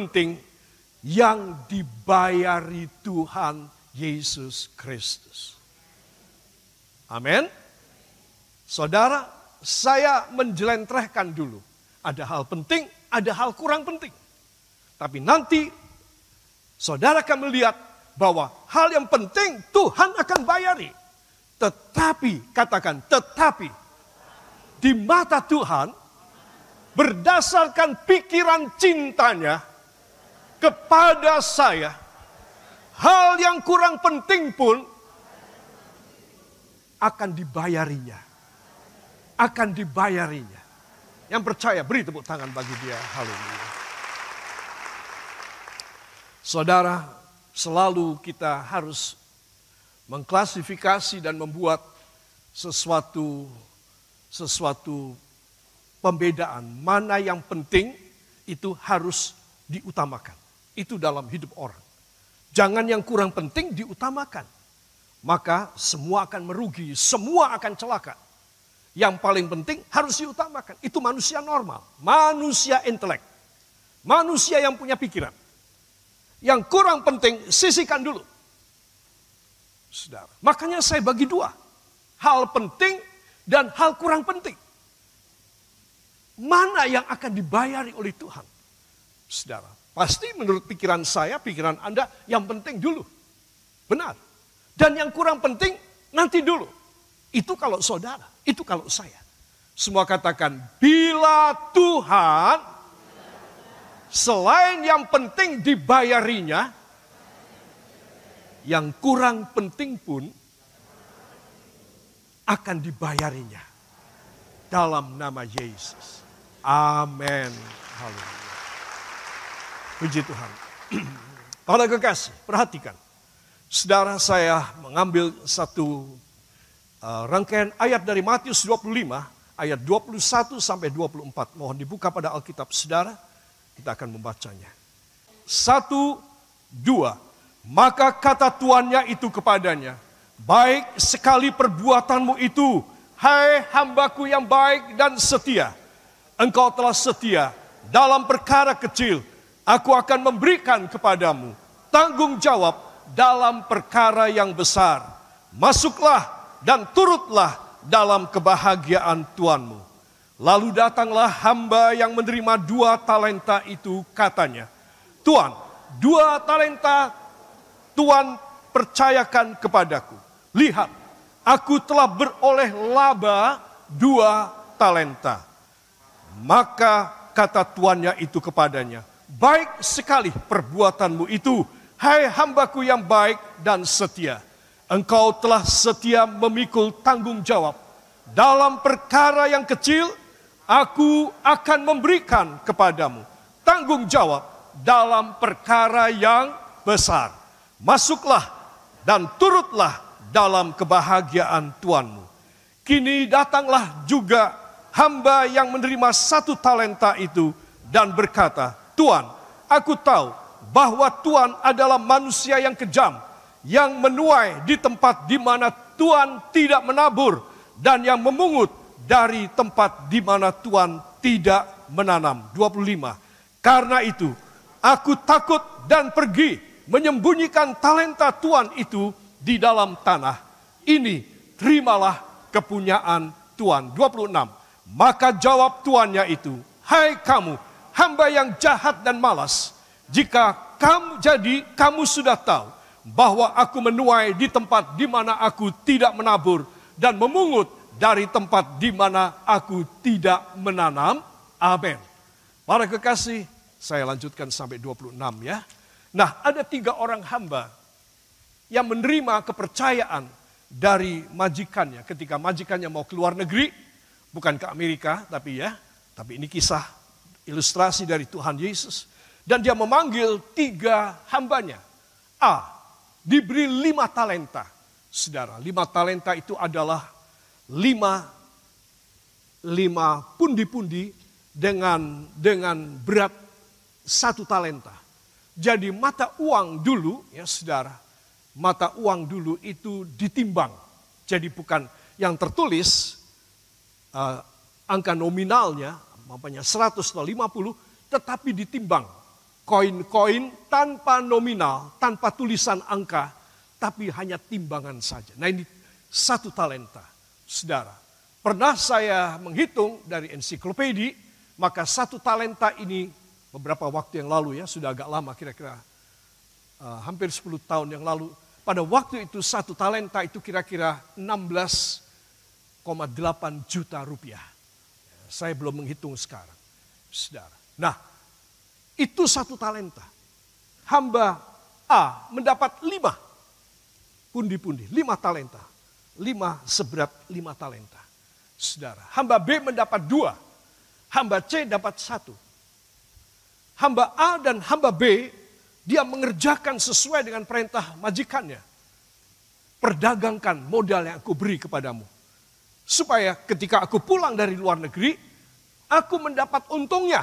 penting yang dibayari Tuhan Yesus Kristus. Amin. Saudara, saya menjelentrehkan dulu. Ada hal penting, ada hal kurang penting. Tapi nanti saudara akan melihat bahwa hal yang penting Tuhan akan bayari. Tetapi, katakan tetapi, di mata Tuhan, berdasarkan pikiran cintanya kepada saya, hal yang kurang penting pun akan dibayarinya. Akan dibayarinya. Yang percaya beri tepuk tangan bagi dia. Haleluya. Saudara, selalu kita harus mengklasifikasi dan membuat sesuatu sesuatu pembedaan mana yang penting itu harus diutamakan. Itu dalam hidup orang. Jangan yang kurang penting diutamakan. Maka semua akan merugi, semua akan celaka. Yang paling penting harus diutamakan. Itu manusia normal, manusia intelek. Manusia yang punya pikiran. Yang kurang penting sisihkan dulu. Saudara. Makanya saya bagi dua. Hal penting dan hal kurang penting. Mana yang akan dibayari oleh Tuhan? Saudara, pasti menurut pikiran saya, pikiran Anda yang penting dulu. Benar. Dan yang kurang penting nanti dulu. Itu kalau saudara, itu kalau saya. Semua katakan, bila Tuhan selain yang penting dibayarinya, yang kurang penting pun akan dibayarinya dalam nama Yesus. Amin. Haleluya. Puji Tuhan. Para kekasih, perhatikan. Saudara saya mengambil satu uh, rangkaian ayat dari Matius 25 ayat 21 sampai 24. Mohon dibuka pada Alkitab saudara. Kita akan membacanya. Satu, dua. Maka kata tuannya itu kepadanya, baik sekali perbuatanmu itu, hai hambaku yang baik dan setia. Engkau telah setia dalam perkara kecil, aku akan memberikan kepadamu tanggung jawab dalam perkara yang besar. Masuklah dan turutlah dalam kebahagiaan Tuanmu. Lalu datanglah hamba yang menerima dua talenta itu katanya, Tuan, dua talenta Tuhan percayakan kepadaku. Lihat, aku telah beroleh laba dua talenta. Maka kata tuannya itu kepadanya, baik sekali perbuatanmu itu, hai hambaku yang baik dan setia. Engkau telah setia memikul tanggung jawab. Dalam perkara yang kecil, aku akan memberikan kepadamu tanggung jawab dalam perkara yang besar. Masuklah dan turutlah dalam kebahagiaan Tuanmu. Kini datanglah juga hamba yang menerima satu talenta itu dan berkata, Tuan, aku tahu bahwa Tuhan adalah manusia yang kejam, yang menuai di tempat di mana Tuhan tidak menabur, dan yang memungut dari tempat di mana Tuhan tidak menanam. 25. Karena itu, aku takut dan pergi menyembunyikan talenta Tuhan itu di dalam tanah. Ini terimalah kepunyaan Tuhan. 26. Maka jawab tuannya itu, Hai kamu, hamba yang jahat dan malas, jika kamu jadi kamu sudah tahu bahwa aku menuai di tempat di mana aku tidak menabur dan memungut dari tempat di mana aku tidak menanam. Amin. Para kekasih, saya lanjutkan sampai 26 ya. Nah, ada tiga orang hamba yang menerima kepercayaan dari majikannya ketika majikannya mau keluar negeri, bukan ke Amerika, tapi ya, tapi ini kisah ilustrasi dari Tuhan Yesus. Dan dia memanggil tiga hambanya. A, diberi lima talenta. Saudara, lima talenta itu adalah lima, lima pundi-pundi dengan dengan berat satu talenta. Jadi mata uang dulu, ya saudara, mata uang dulu itu ditimbang. Jadi bukan yang tertulis uh, angka nominalnya, mampanya 100 atau 50, tetapi ditimbang koin-koin tanpa nominal, tanpa tulisan angka, tapi hanya timbangan saja. Nah ini satu talenta, saudara. Pernah saya menghitung dari ensiklopedi, maka satu talenta ini beberapa waktu yang lalu ya, sudah agak lama kira-kira uh, hampir 10 tahun yang lalu. Pada waktu itu satu talenta itu kira-kira 16,8 juta rupiah. Saya belum menghitung sekarang, saudara. Nah, itu satu talenta. Hamba A mendapat lima pundi-pundi, lima talenta. Lima seberat lima talenta. Saudara, hamba B mendapat dua. Hamba C dapat satu. Hamba A dan hamba B, dia mengerjakan sesuai dengan perintah majikannya. Perdagangkan modal yang aku beri kepadamu. Supaya ketika aku pulang dari luar negeri, aku mendapat untungnya.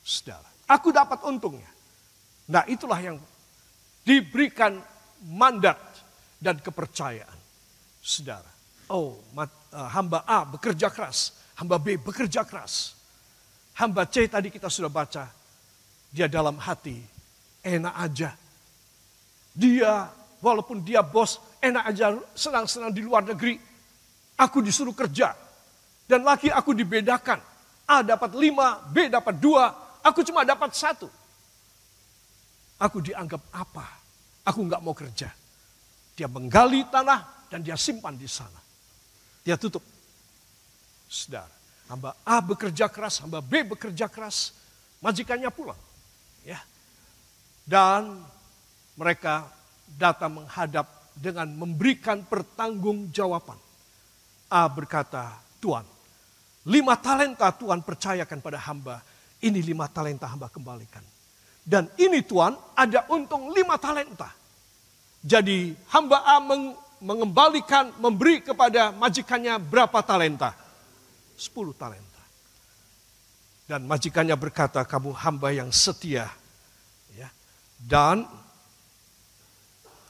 Saudara, Aku dapat untungnya. Nah itulah yang diberikan mandat dan kepercayaan. Saudara, oh uh, hamba A bekerja keras, hamba B bekerja keras. Hamba C tadi kita sudah baca, dia dalam hati enak aja. Dia walaupun dia bos enak aja senang-senang di luar negeri. Aku disuruh kerja. Dan lagi aku dibedakan. A dapat lima, B dapat dua, Aku cuma dapat satu. Aku dianggap apa? Aku nggak mau kerja. Dia menggali tanah dan dia simpan di sana. Dia tutup. Saudara, hamba A bekerja keras, hamba B bekerja keras, majikannya pulang. Ya. Dan mereka datang menghadap dengan memberikan pertanggungjawaban. A berkata, Tuhan, lima talenta Tuhan percayakan pada hamba ini lima talenta hamba kembalikan. Dan ini Tuhan ada untung lima talenta. Jadi hamba A mengembalikan, memberi kepada majikannya berapa talenta? Sepuluh talenta. Dan majikannya berkata, kamu hamba yang setia. Ya. Dan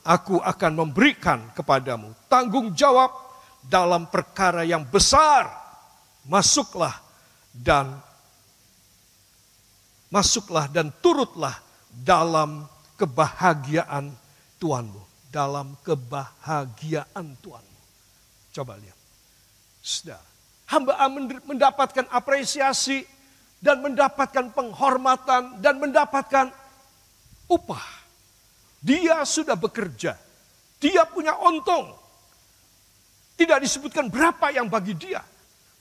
aku akan memberikan kepadamu tanggung jawab dalam perkara yang besar. Masuklah dan masuklah dan turutlah dalam kebahagiaan Tuhanmu. Dalam kebahagiaan Tuhanmu. Coba lihat. Sudah. Hamba mendapatkan apresiasi dan mendapatkan penghormatan dan mendapatkan upah. Dia sudah bekerja. Dia punya untung. Tidak disebutkan berapa yang bagi dia.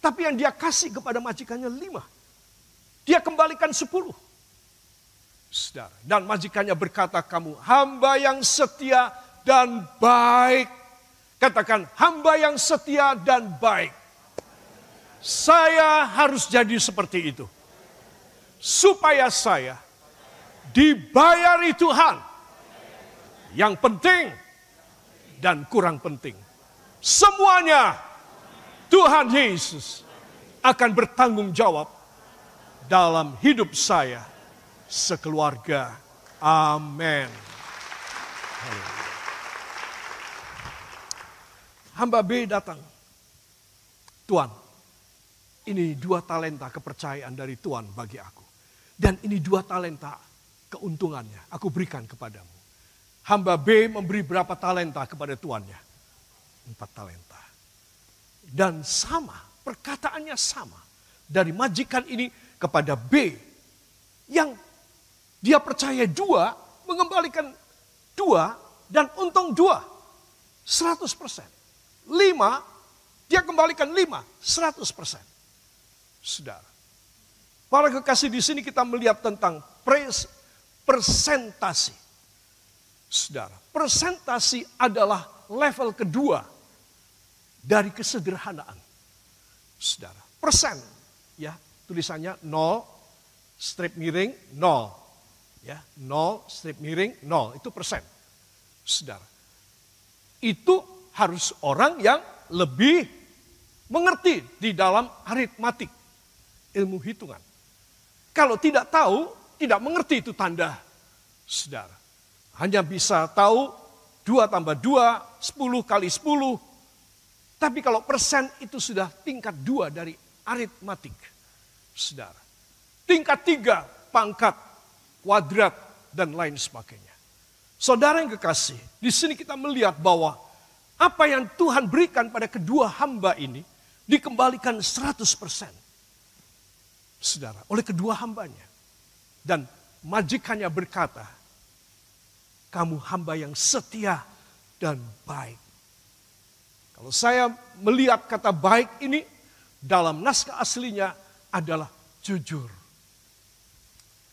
Tapi yang dia kasih kepada majikannya lima. Dia kembalikan sepuluh. Saudara, dan majikannya berkata kamu hamba yang setia dan baik. Katakan hamba yang setia dan baik. Saya harus jadi seperti itu. Supaya saya dibayari Tuhan. Yang penting dan kurang penting. Semuanya Tuhan Yesus akan bertanggung jawab dalam hidup saya sekeluarga. Amin. Hamba B datang. Tuhan, ini dua talenta kepercayaan dari Tuhan bagi aku. Dan ini dua talenta keuntungannya aku berikan kepadamu. Hamba B memberi berapa talenta kepada tuannya? Empat talenta. Dan sama, perkataannya sama. Dari majikan ini kepada B yang dia percaya dua, mengembalikan dua dan untung dua. 100 persen. Lima, dia kembalikan lima, 100 persen. Saudara. Para kekasih di sini kita melihat tentang pres, presentasi. Saudara, presentasi adalah level kedua dari kesederhanaan. Saudara, persen ya tulisannya 0, strip miring 0. Ya, 0, strip miring 0, itu persen. Saudara. Itu harus orang yang lebih mengerti di dalam aritmatik, ilmu hitungan. Kalau tidak tahu, tidak mengerti itu tanda, saudara. Hanya bisa tahu 2 tambah 2, 10 kali 10. Tapi kalau persen itu sudah tingkat 2 dari aritmatik. Saudara. Tingkat tiga, pangkat kuadrat, dan lain sebagainya. Saudara yang kekasih, di sini kita melihat bahwa apa yang Tuhan berikan pada kedua hamba ini dikembalikan 100%. Saudara, oleh kedua hambanya. Dan majikannya berkata, kamu hamba yang setia dan baik. Kalau saya melihat kata baik ini dalam naskah aslinya adalah jujur.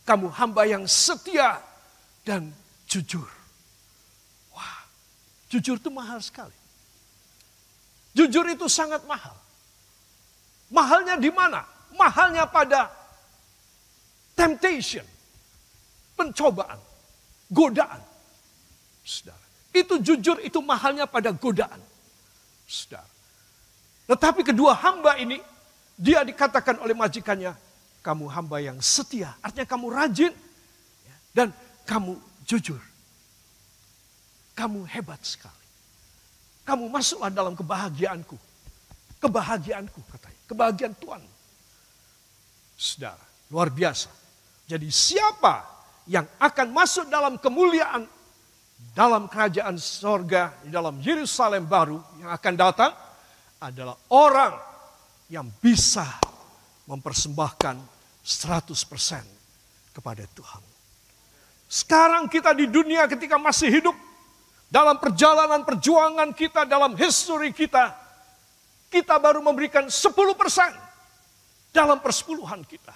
Kamu hamba yang setia dan jujur. Wah, jujur itu mahal sekali. Jujur itu sangat mahal. Mahalnya di mana? Mahalnya pada temptation, pencobaan, godaan. Saudara, itu jujur itu mahalnya pada godaan. Saudara. Tetapi kedua hamba ini, dia dikatakan oleh majikannya, kamu hamba yang setia. Artinya kamu rajin ya, dan kamu jujur. Kamu hebat sekali. Kamu masuklah dalam kebahagiaanku. Kebahagiaanku katanya. Kebahagiaan Tuhan. Saudara, luar biasa. Jadi siapa yang akan masuk dalam kemuliaan dalam kerajaan sorga, di dalam Yerusalem baru yang akan datang adalah orang yang bisa mempersembahkan 100% kepada Tuhan. Sekarang kita di dunia ketika masih hidup, dalam perjalanan perjuangan kita, dalam history kita, kita baru memberikan 10% dalam persepuluhan kita.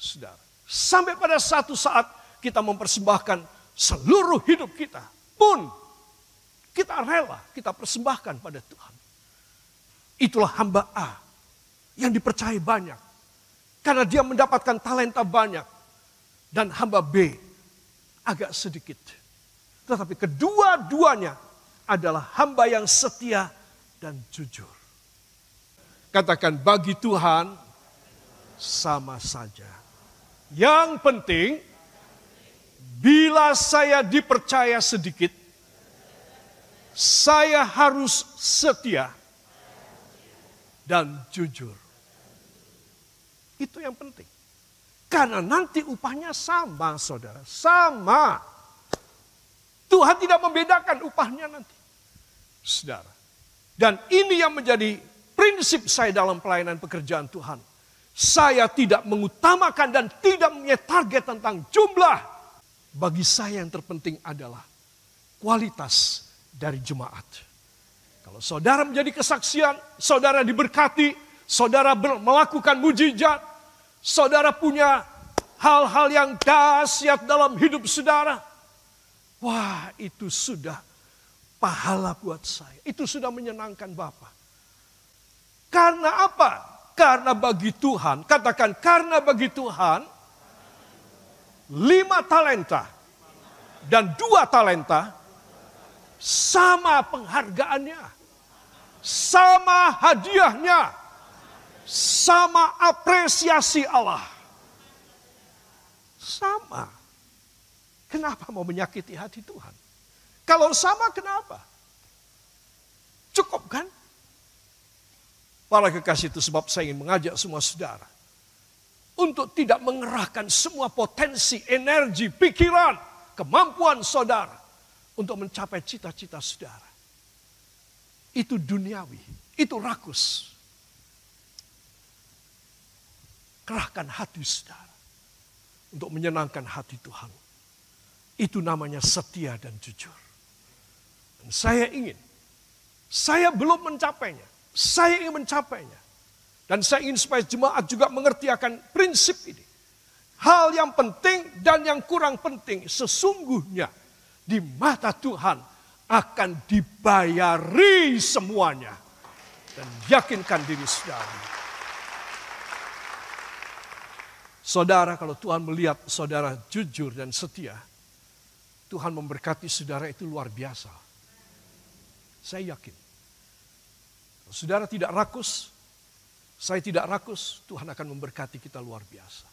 Saudara, sampai pada satu saat kita mempersembahkan seluruh hidup kita pun kita rela kita persembahkan pada Tuhan. Itulah hamba A yang dipercaya banyak. Karena dia mendapatkan talenta banyak. Dan hamba B agak sedikit. Tetapi kedua-duanya adalah hamba yang setia dan jujur. Katakan bagi Tuhan sama saja. Yang penting bila saya dipercaya sedikit, saya harus setia dan jujur. Itu yang penting. Karena nanti upahnya sama, saudara. Sama. Tuhan tidak membedakan upahnya nanti. Saudara. Dan ini yang menjadi prinsip saya dalam pelayanan pekerjaan Tuhan. Saya tidak mengutamakan dan tidak punya target tentang jumlah. Bagi saya yang terpenting adalah kualitas dari jemaat. Kalau saudara menjadi kesaksian, saudara diberkati, saudara melakukan mujizat, saudara punya hal-hal yang dahsyat dalam hidup saudara, wah itu sudah pahala buat saya. Itu sudah menyenangkan Bapak. Karena apa? Karena bagi Tuhan, katakan karena bagi Tuhan, lima talenta dan dua talenta sama penghargaannya, sama hadiahnya sama apresiasi Allah. Sama. Kenapa mau menyakiti hati Tuhan? Kalau sama kenapa? Cukup kan? Para kekasih itu sebab saya ingin mengajak semua saudara. Untuk tidak mengerahkan semua potensi, energi, pikiran, kemampuan saudara. Untuk mencapai cita-cita saudara. Itu duniawi, itu rakus. Kerahkan hati saudara untuk menyenangkan hati Tuhan. Itu namanya setia dan jujur. Dan saya ingin, saya belum mencapainya. Saya ingin mencapainya. Dan saya ingin supaya jemaat juga mengerti akan prinsip ini. Hal yang penting dan yang kurang penting sesungguhnya di mata Tuhan akan dibayari semuanya. Dan yakinkan diri saudara. Saudara, kalau Tuhan melihat saudara jujur dan setia, Tuhan memberkati saudara itu luar biasa. Saya yakin. Saudara tidak rakus, saya tidak rakus, Tuhan akan memberkati kita luar biasa.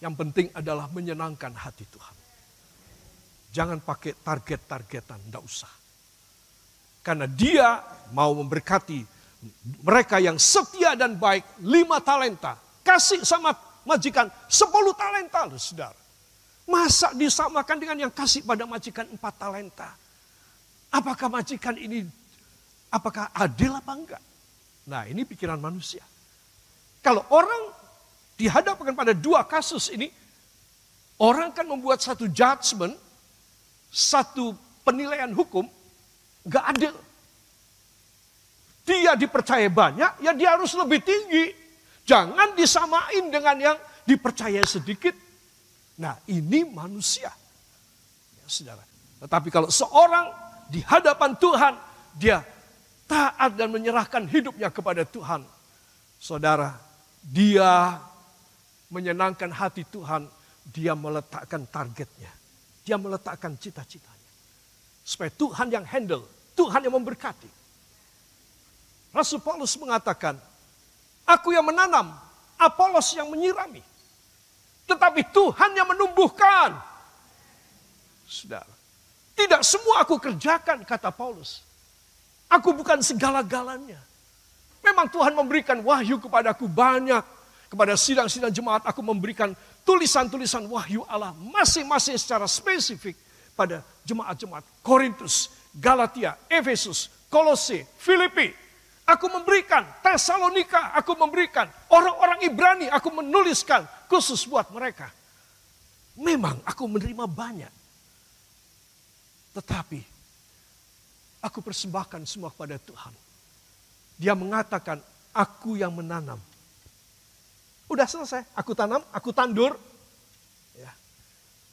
Yang penting adalah menyenangkan hati Tuhan. Jangan pakai target-targetan, tidak usah. Karena dia mau memberkati mereka yang setia dan baik, lima talenta. Kasih sama majikan 10 talenta saudara. Masa disamakan dengan yang kasih pada majikan 4 talenta? Apakah majikan ini, apakah adil apa enggak? Nah ini pikiran manusia. Kalau orang dihadapkan pada dua kasus ini, orang kan membuat satu judgment, satu penilaian hukum, enggak adil. Dia dipercaya banyak, ya dia harus lebih tinggi. Jangan disamain dengan yang dipercaya sedikit. Nah ini manusia. Ya, saudara. Tetapi kalau seorang di hadapan Tuhan, dia taat dan menyerahkan hidupnya kepada Tuhan. Saudara, dia menyenangkan hati Tuhan, dia meletakkan targetnya. Dia meletakkan cita-citanya. Supaya Tuhan yang handle, Tuhan yang memberkati. Rasul Paulus mengatakan, aku yang menanam, Apolos yang menyirami. Tetapi Tuhan yang menumbuhkan. Saudara, tidak semua aku kerjakan, kata Paulus. Aku bukan segala-galanya. Memang Tuhan memberikan wahyu kepadaku banyak. Kepada sidang-sidang jemaat aku memberikan tulisan-tulisan wahyu Allah masing-masing secara spesifik pada jemaat-jemaat Korintus, Galatia, Efesus, Kolose, Filipi, Aku memberikan Tesalonika, aku memberikan orang-orang Ibrani, aku menuliskan khusus buat mereka. Memang aku menerima banyak. Tetapi aku persembahkan semua kepada Tuhan. Dia mengatakan, aku yang menanam. Udah selesai, aku tanam, aku tandur. Ya.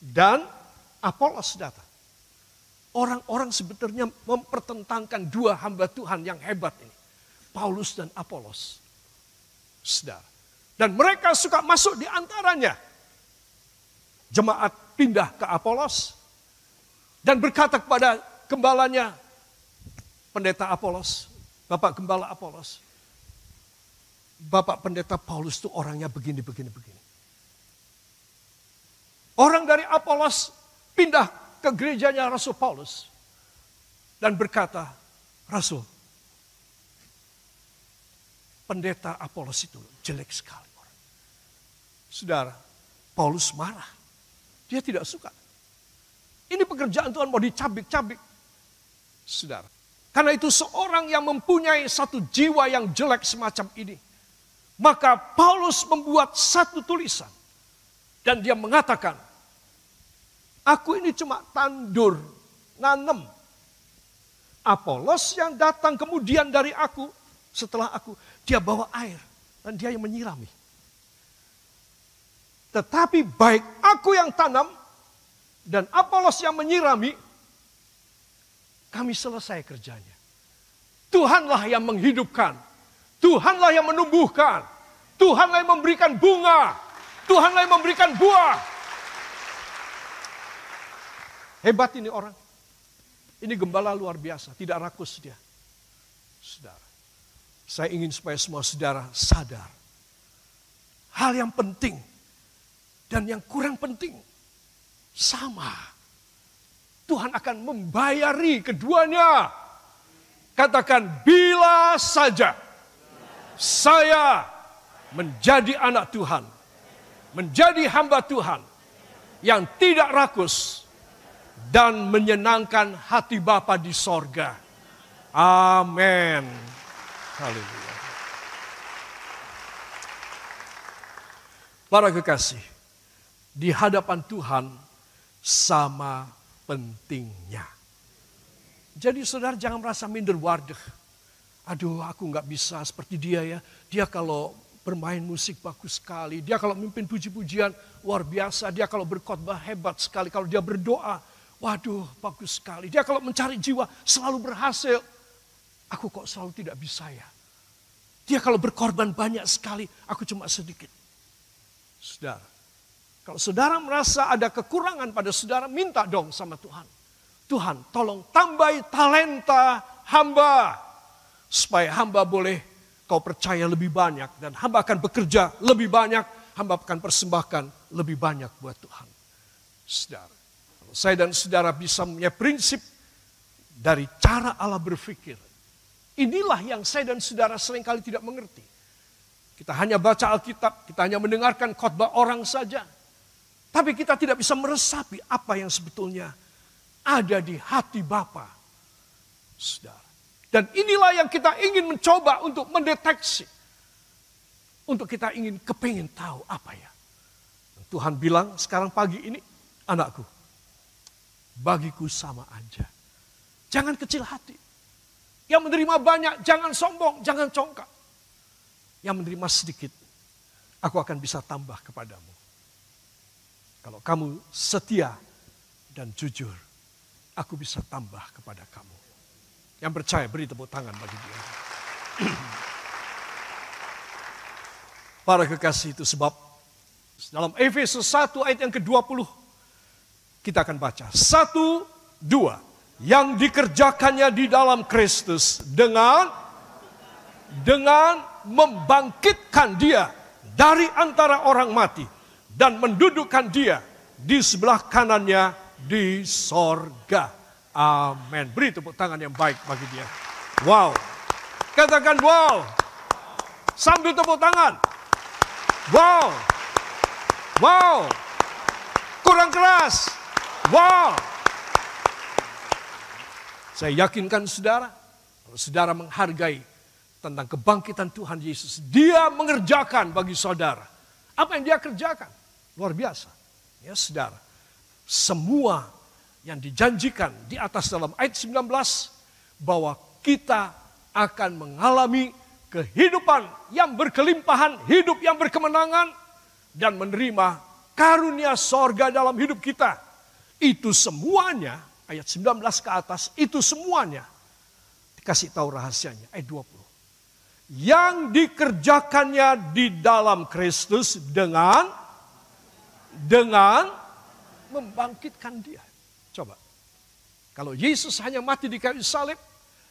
Dan Apolos datang. Orang-orang sebetulnya mempertentangkan dua hamba Tuhan yang hebat ini. Paulus dan Apolos. Saudara. Dan mereka suka masuk di antaranya. Jemaat pindah ke Apolos dan berkata kepada gembalanya, pendeta Apolos, Bapak Gembala Apolos, Bapak Pendeta Paulus itu orangnya begini, begini, begini. Orang dari Apolos pindah ke gerejanya Rasul Paulus dan berkata, Rasul, pendeta Apolos itu jelek sekali. Saudara, Paulus marah. Dia tidak suka. Ini pekerjaan Tuhan mau dicabik-cabik. Saudara. Karena itu seorang yang mempunyai satu jiwa yang jelek semacam ini. Maka Paulus membuat satu tulisan. Dan dia mengatakan, aku ini cuma tandur, nanem. Apolos yang datang kemudian dari aku, setelah aku, dia bawa air dan dia yang menyirami. Tetapi baik aku yang tanam dan Apolos yang menyirami, kami selesai kerjanya. Tuhanlah yang menghidupkan. Tuhanlah yang menumbuhkan. Tuhanlah yang memberikan bunga. Tuhanlah yang memberikan buah. Hebat ini orang. Ini gembala luar biasa, tidak rakus dia. Saudara. Saya ingin supaya semua saudara sadar. Hal yang penting dan yang kurang penting sama. Tuhan akan membayari keduanya. Katakan bila saja saya menjadi anak Tuhan, menjadi hamba Tuhan yang tidak rakus dan menyenangkan hati Bapa di sorga. Amin. Haleluya. Para kekasih, di hadapan Tuhan sama pentingnya. Jadi saudara jangan merasa minder wardeh. Aduh aku nggak bisa seperti dia ya. Dia kalau bermain musik bagus sekali. Dia kalau memimpin puji-pujian luar biasa. Dia kalau berkhotbah hebat sekali. Kalau dia berdoa, waduh bagus sekali. Dia kalau mencari jiwa selalu berhasil. Aku kok selalu tidak bisa ya. Dia kalau berkorban banyak sekali, aku cuma sedikit. Saudara, kalau saudara merasa ada kekurangan pada saudara, minta dong sama Tuhan. Tuhan, tolong tambahi talenta hamba. Supaya hamba boleh kau percaya lebih banyak. Dan hamba akan bekerja lebih banyak. Hamba akan persembahkan lebih banyak buat Tuhan. Saudara, saya dan saudara bisa punya prinsip dari cara Allah berpikir. Inilah yang saya dan saudara sering kali tidak mengerti. Kita hanya baca Alkitab, kita hanya mendengarkan khotbah orang saja. Tapi kita tidak bisa meresapi apa yang sebetulnya ada di hati Bapa. Saudara. Dan inilah yang kita ingin mencoba untuk mendeteksi. Untuk kita ingin kepingin tahu apa ya. Tuhan bilang sekarang pagi ini, anakku, bagiku sama aja. Jangan kecil hati. Yang menerima banyak, jangan sombong, jangan congkak. Yang menerima sedikit, aku akan bisa tambah kepadamu. Kalau kamu setia dan jujur, aku bisa tambah kepada kamu. Yang percaya beri tepuk tangan bagi dia. Para kekasih itu sebab dalam Efesus 1 ayat yang ke-20 kita akan baca. Satu, dua yang dikerjakannya di dalam Kristus dengan dengan membangkitkan dia dari antara orang mati dan mendudukkan dia di sebelah kanannya di sorga. Amin. Beri tepuk tangan yang baik bagi dia. Wow. Katakan wow. Sambil tepuk tangan. Wow. Wow. Kurang keras. Wow. Saya yakinkan saudara, kalau saudara menghargai tentang kebangkitan Tuhan Yesus, dia mengerjakan bagi saudara. Apa yang dia kerjakan? Luar biasa. Ya saudara, semua yang dijanjikan di atas dalam ayat 19 bahwa kita akan mengalami kehidupan yang berkelimpahan, hidup yang berkemenangan, dan menerima karunia sorga dalam hidup kita. Itu semuanya ayat 19 ke atas itu semuanya dikasih tahu rahasianya ayat 20. Yang dikerjakannya di dalam Kristus dengan dengan membangkitkan dia. Coba. Kalau Yesus hanya mati di kayu salib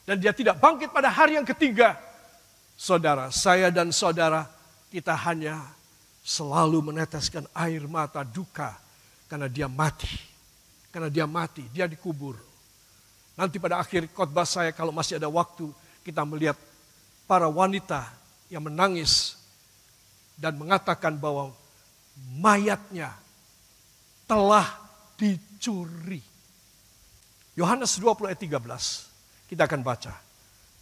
dan dia tidak bangkit pada hari yang ketiga, saudara, saya dan saudara kita hanya selalu meneteskan air mata duka karena dia mati karena dia mati, dia dikubur. Nanti pada akhir khotbah saya kalau masih ada waktu kita melihat para wanita yang menangis dan mengatakan bahwa mayatnya telah dicuri. Yohanes 20 ayat 13. Kita akan baca.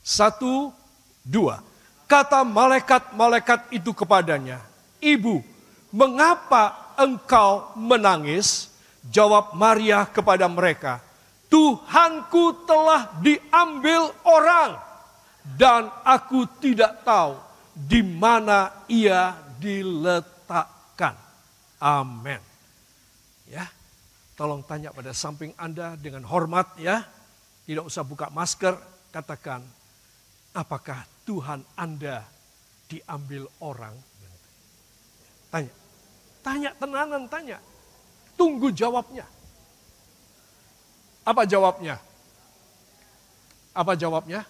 Satu, dua. Kata malaikat-malaikat itu kepadanya, Ibu, mengapa engkau menangis? Jawab Maria kepada mereka, Tuhanku telah diambil orang dan aku tidak tahu di mana ia diletakkan. Amin. Ya. Tolong tanya pada samping Anda dengan hormat ya. Tidak usah buka masker, katakan apakah Tuhan Anda diambil orang? Tanya. Tanya tenanan tanya. Tunggu jawabnya. Apa jawabnya? Apa jawabnya?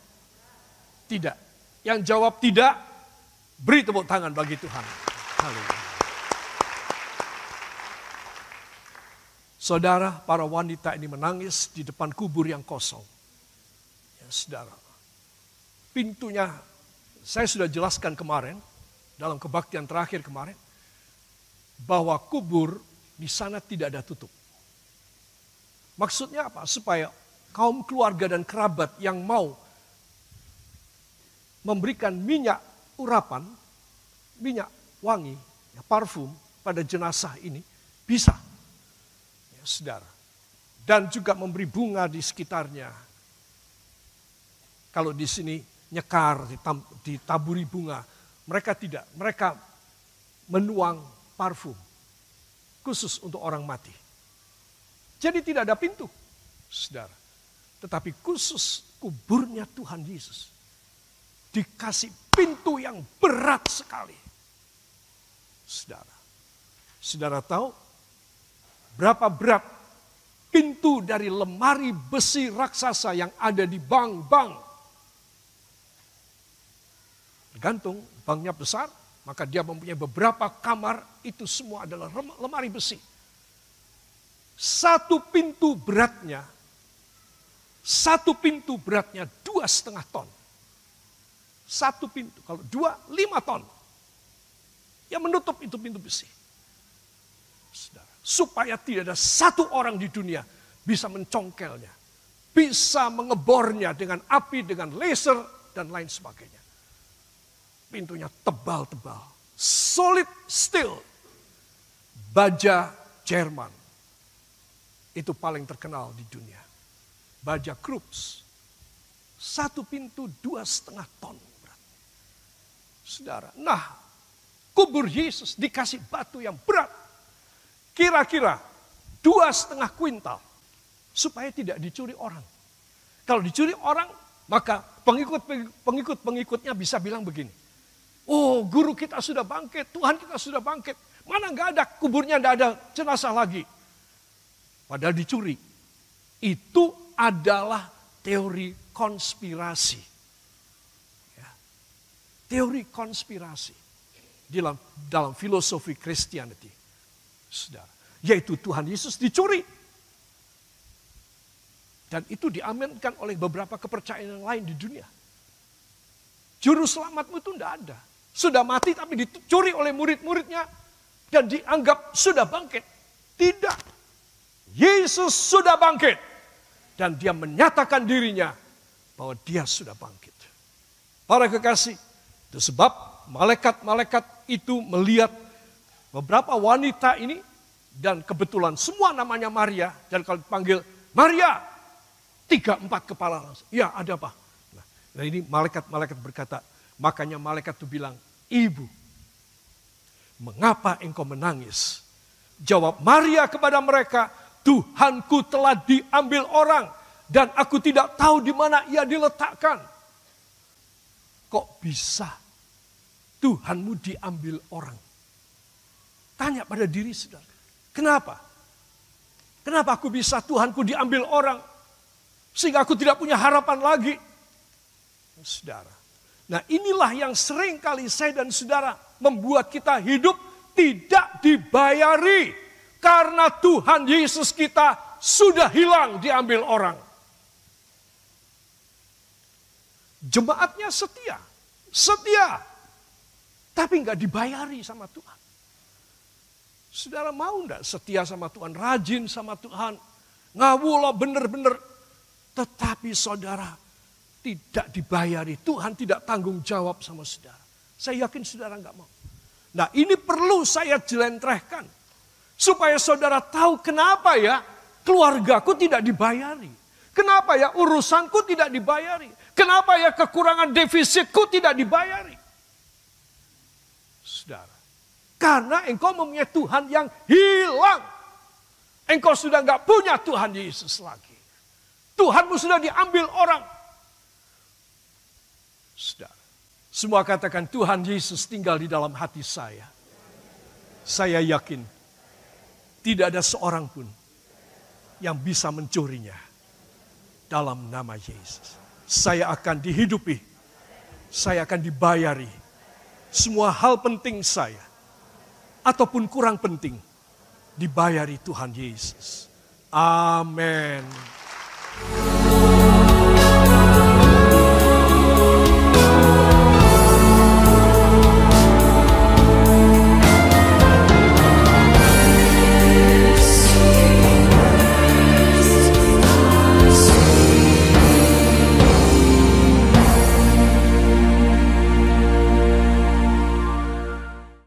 Tidak. Yang jawab tidak, beri tepuk tangan bagi Tuhan. Haleluya. Saudara, para wanita ini menangis di depan kubur yang kosong. Ya, saudara. Pintunya, saya sudah jelaskan kemarin, dalam kebaktian terakhir kemarin, bahwa kubur di sana tidak ada tutup. Maksudnya apa? Supaya kaum keluarga dan kerabat yang mau memberikan minyak urapan, minyak wangi, ya, parfum pada jenazah ini bisa. Saudara. Dan juga memberi bunga di sekitarnya. Kalau di sini nyekar, ditaburi bunga. Mereka tidak, mereka menuang parfum khusus untuk orang mati. Jadi tidak ada pintu, saudara. Tetapi khusus kuburnya Tuhan Yesus. Dikasih pintu yang berat sekali. Saudara. Saudara tahu berapa berat pintu dari lemari besi raksasa yang ada di bank-bank. Tergantung banknya besar, maka dia mempunyai beberapa kamar, itu semua adalah lemari besi. Satu pintu beratnya, satu pintu beratnya dua setengah ton. Satu pintu, kalau dua, lima ton. Yang menutup itu pintu besi. Supaya tidak ada satu orang di dunia bisa mencongkelnya. Bisa mengebornya dengan api, dengan laser, dan lain sebagainya. Pintunya tebal-tebal. Solid steel. Baja Jerman. Itu paling terkenal di dunia. Baja Krups. Satu pintu dua setengah ton. Saudara, nah kubur Yesus dikasih batu yang berat. Kira-kira dua setengah kuintal. Supaya tidak dicuri orang. Kalau dicuri orang, maka pengikut-pengikut-pengikutnya bisa bilang begini. Oh guru kita sudah bangkit, Tuhan kita sudah bangkit. Mana nggak ada kuburnya, nggak ada jenazah lagi. Padahal dicuri. Itu adalah teori konspirasi. Ya. Teori konspirasi dalam dalam filosofi Christianity. Saudara, yaitu Tuhan Yesus dicuri. Dan itu diaminkan oleh beberapa kepercayaan yang lain di dunia. Juru selamatmu itu tidak ada. Sudah mati tapi dicuri oleh murid-muridnya dan dianggap sudah bangkit. Tidak. Yesus sudah bangkit dan dia menyatakan dirinya bahwa dia sudah bangkit. Para kekasih, itu sebab malaikat-malaikat itu melihat beberapa wanita ini dan kebetulan semua namanya Maria dan kalau dipanggil Maria tiga empat kepala langsung. Ya ada apa? Nah ini malaikat-malaikat berkata, makanya malaikat itu bilang, ibu, mengapa engkau menangis? Jawab Maria kepada mereka, Tuhanku telah diambil orang dan aku tidak tahu di mana ia diletakkan. Kok bisa Tuhanmu diambil orang? Tanya pada diri saudara. Kenapa? Kenapa aku bisa Tuhanku diambil orang? Sehingga aku tidak punya harapan lagi. Saudara. Nah inilah yang sering kali saya dan saudara membuat kita hidup tidak dibayari karena Tuhan Yesus kita sudah hilang diambil orang. Jemaatnya setia, setia, tapi nggak dibayari sama Tuhan. Saudara mau nggak setia sama Tuhan, rajin sama Tuhan, ngawulo bener-bener, tetapi saudara tidak dibayari, Tuhan tidak tanggung jawab sama saudara. Saya yakin saudara nggak mau. Nah ini perlu saya jelentrehkan. Supaya saudara tahu kenapa ya keluargaku tidak dibayari. Kenapa ya urusanku tidak dibayari. Kenapa ya kekurangan defisitku tidak dibayari. Saudara. Karena engkau mempunyai Tuhan yang hilang. Engkau sudah nggak punya Tuhan Yesus lagi. Tuhanmu sudah diambil orang. Saudara. Semua katakan Tuhan Yesus tinggal di dalam hati saya. Saya yakin tidak ada seorang pun yang bisa mencurinya dalam nama Yesus. Saya akan dihidupi, saya akan dibayari. Semua hal penting saya, ataupun kurang penting, dibayari Tuhan Yesus. Amin.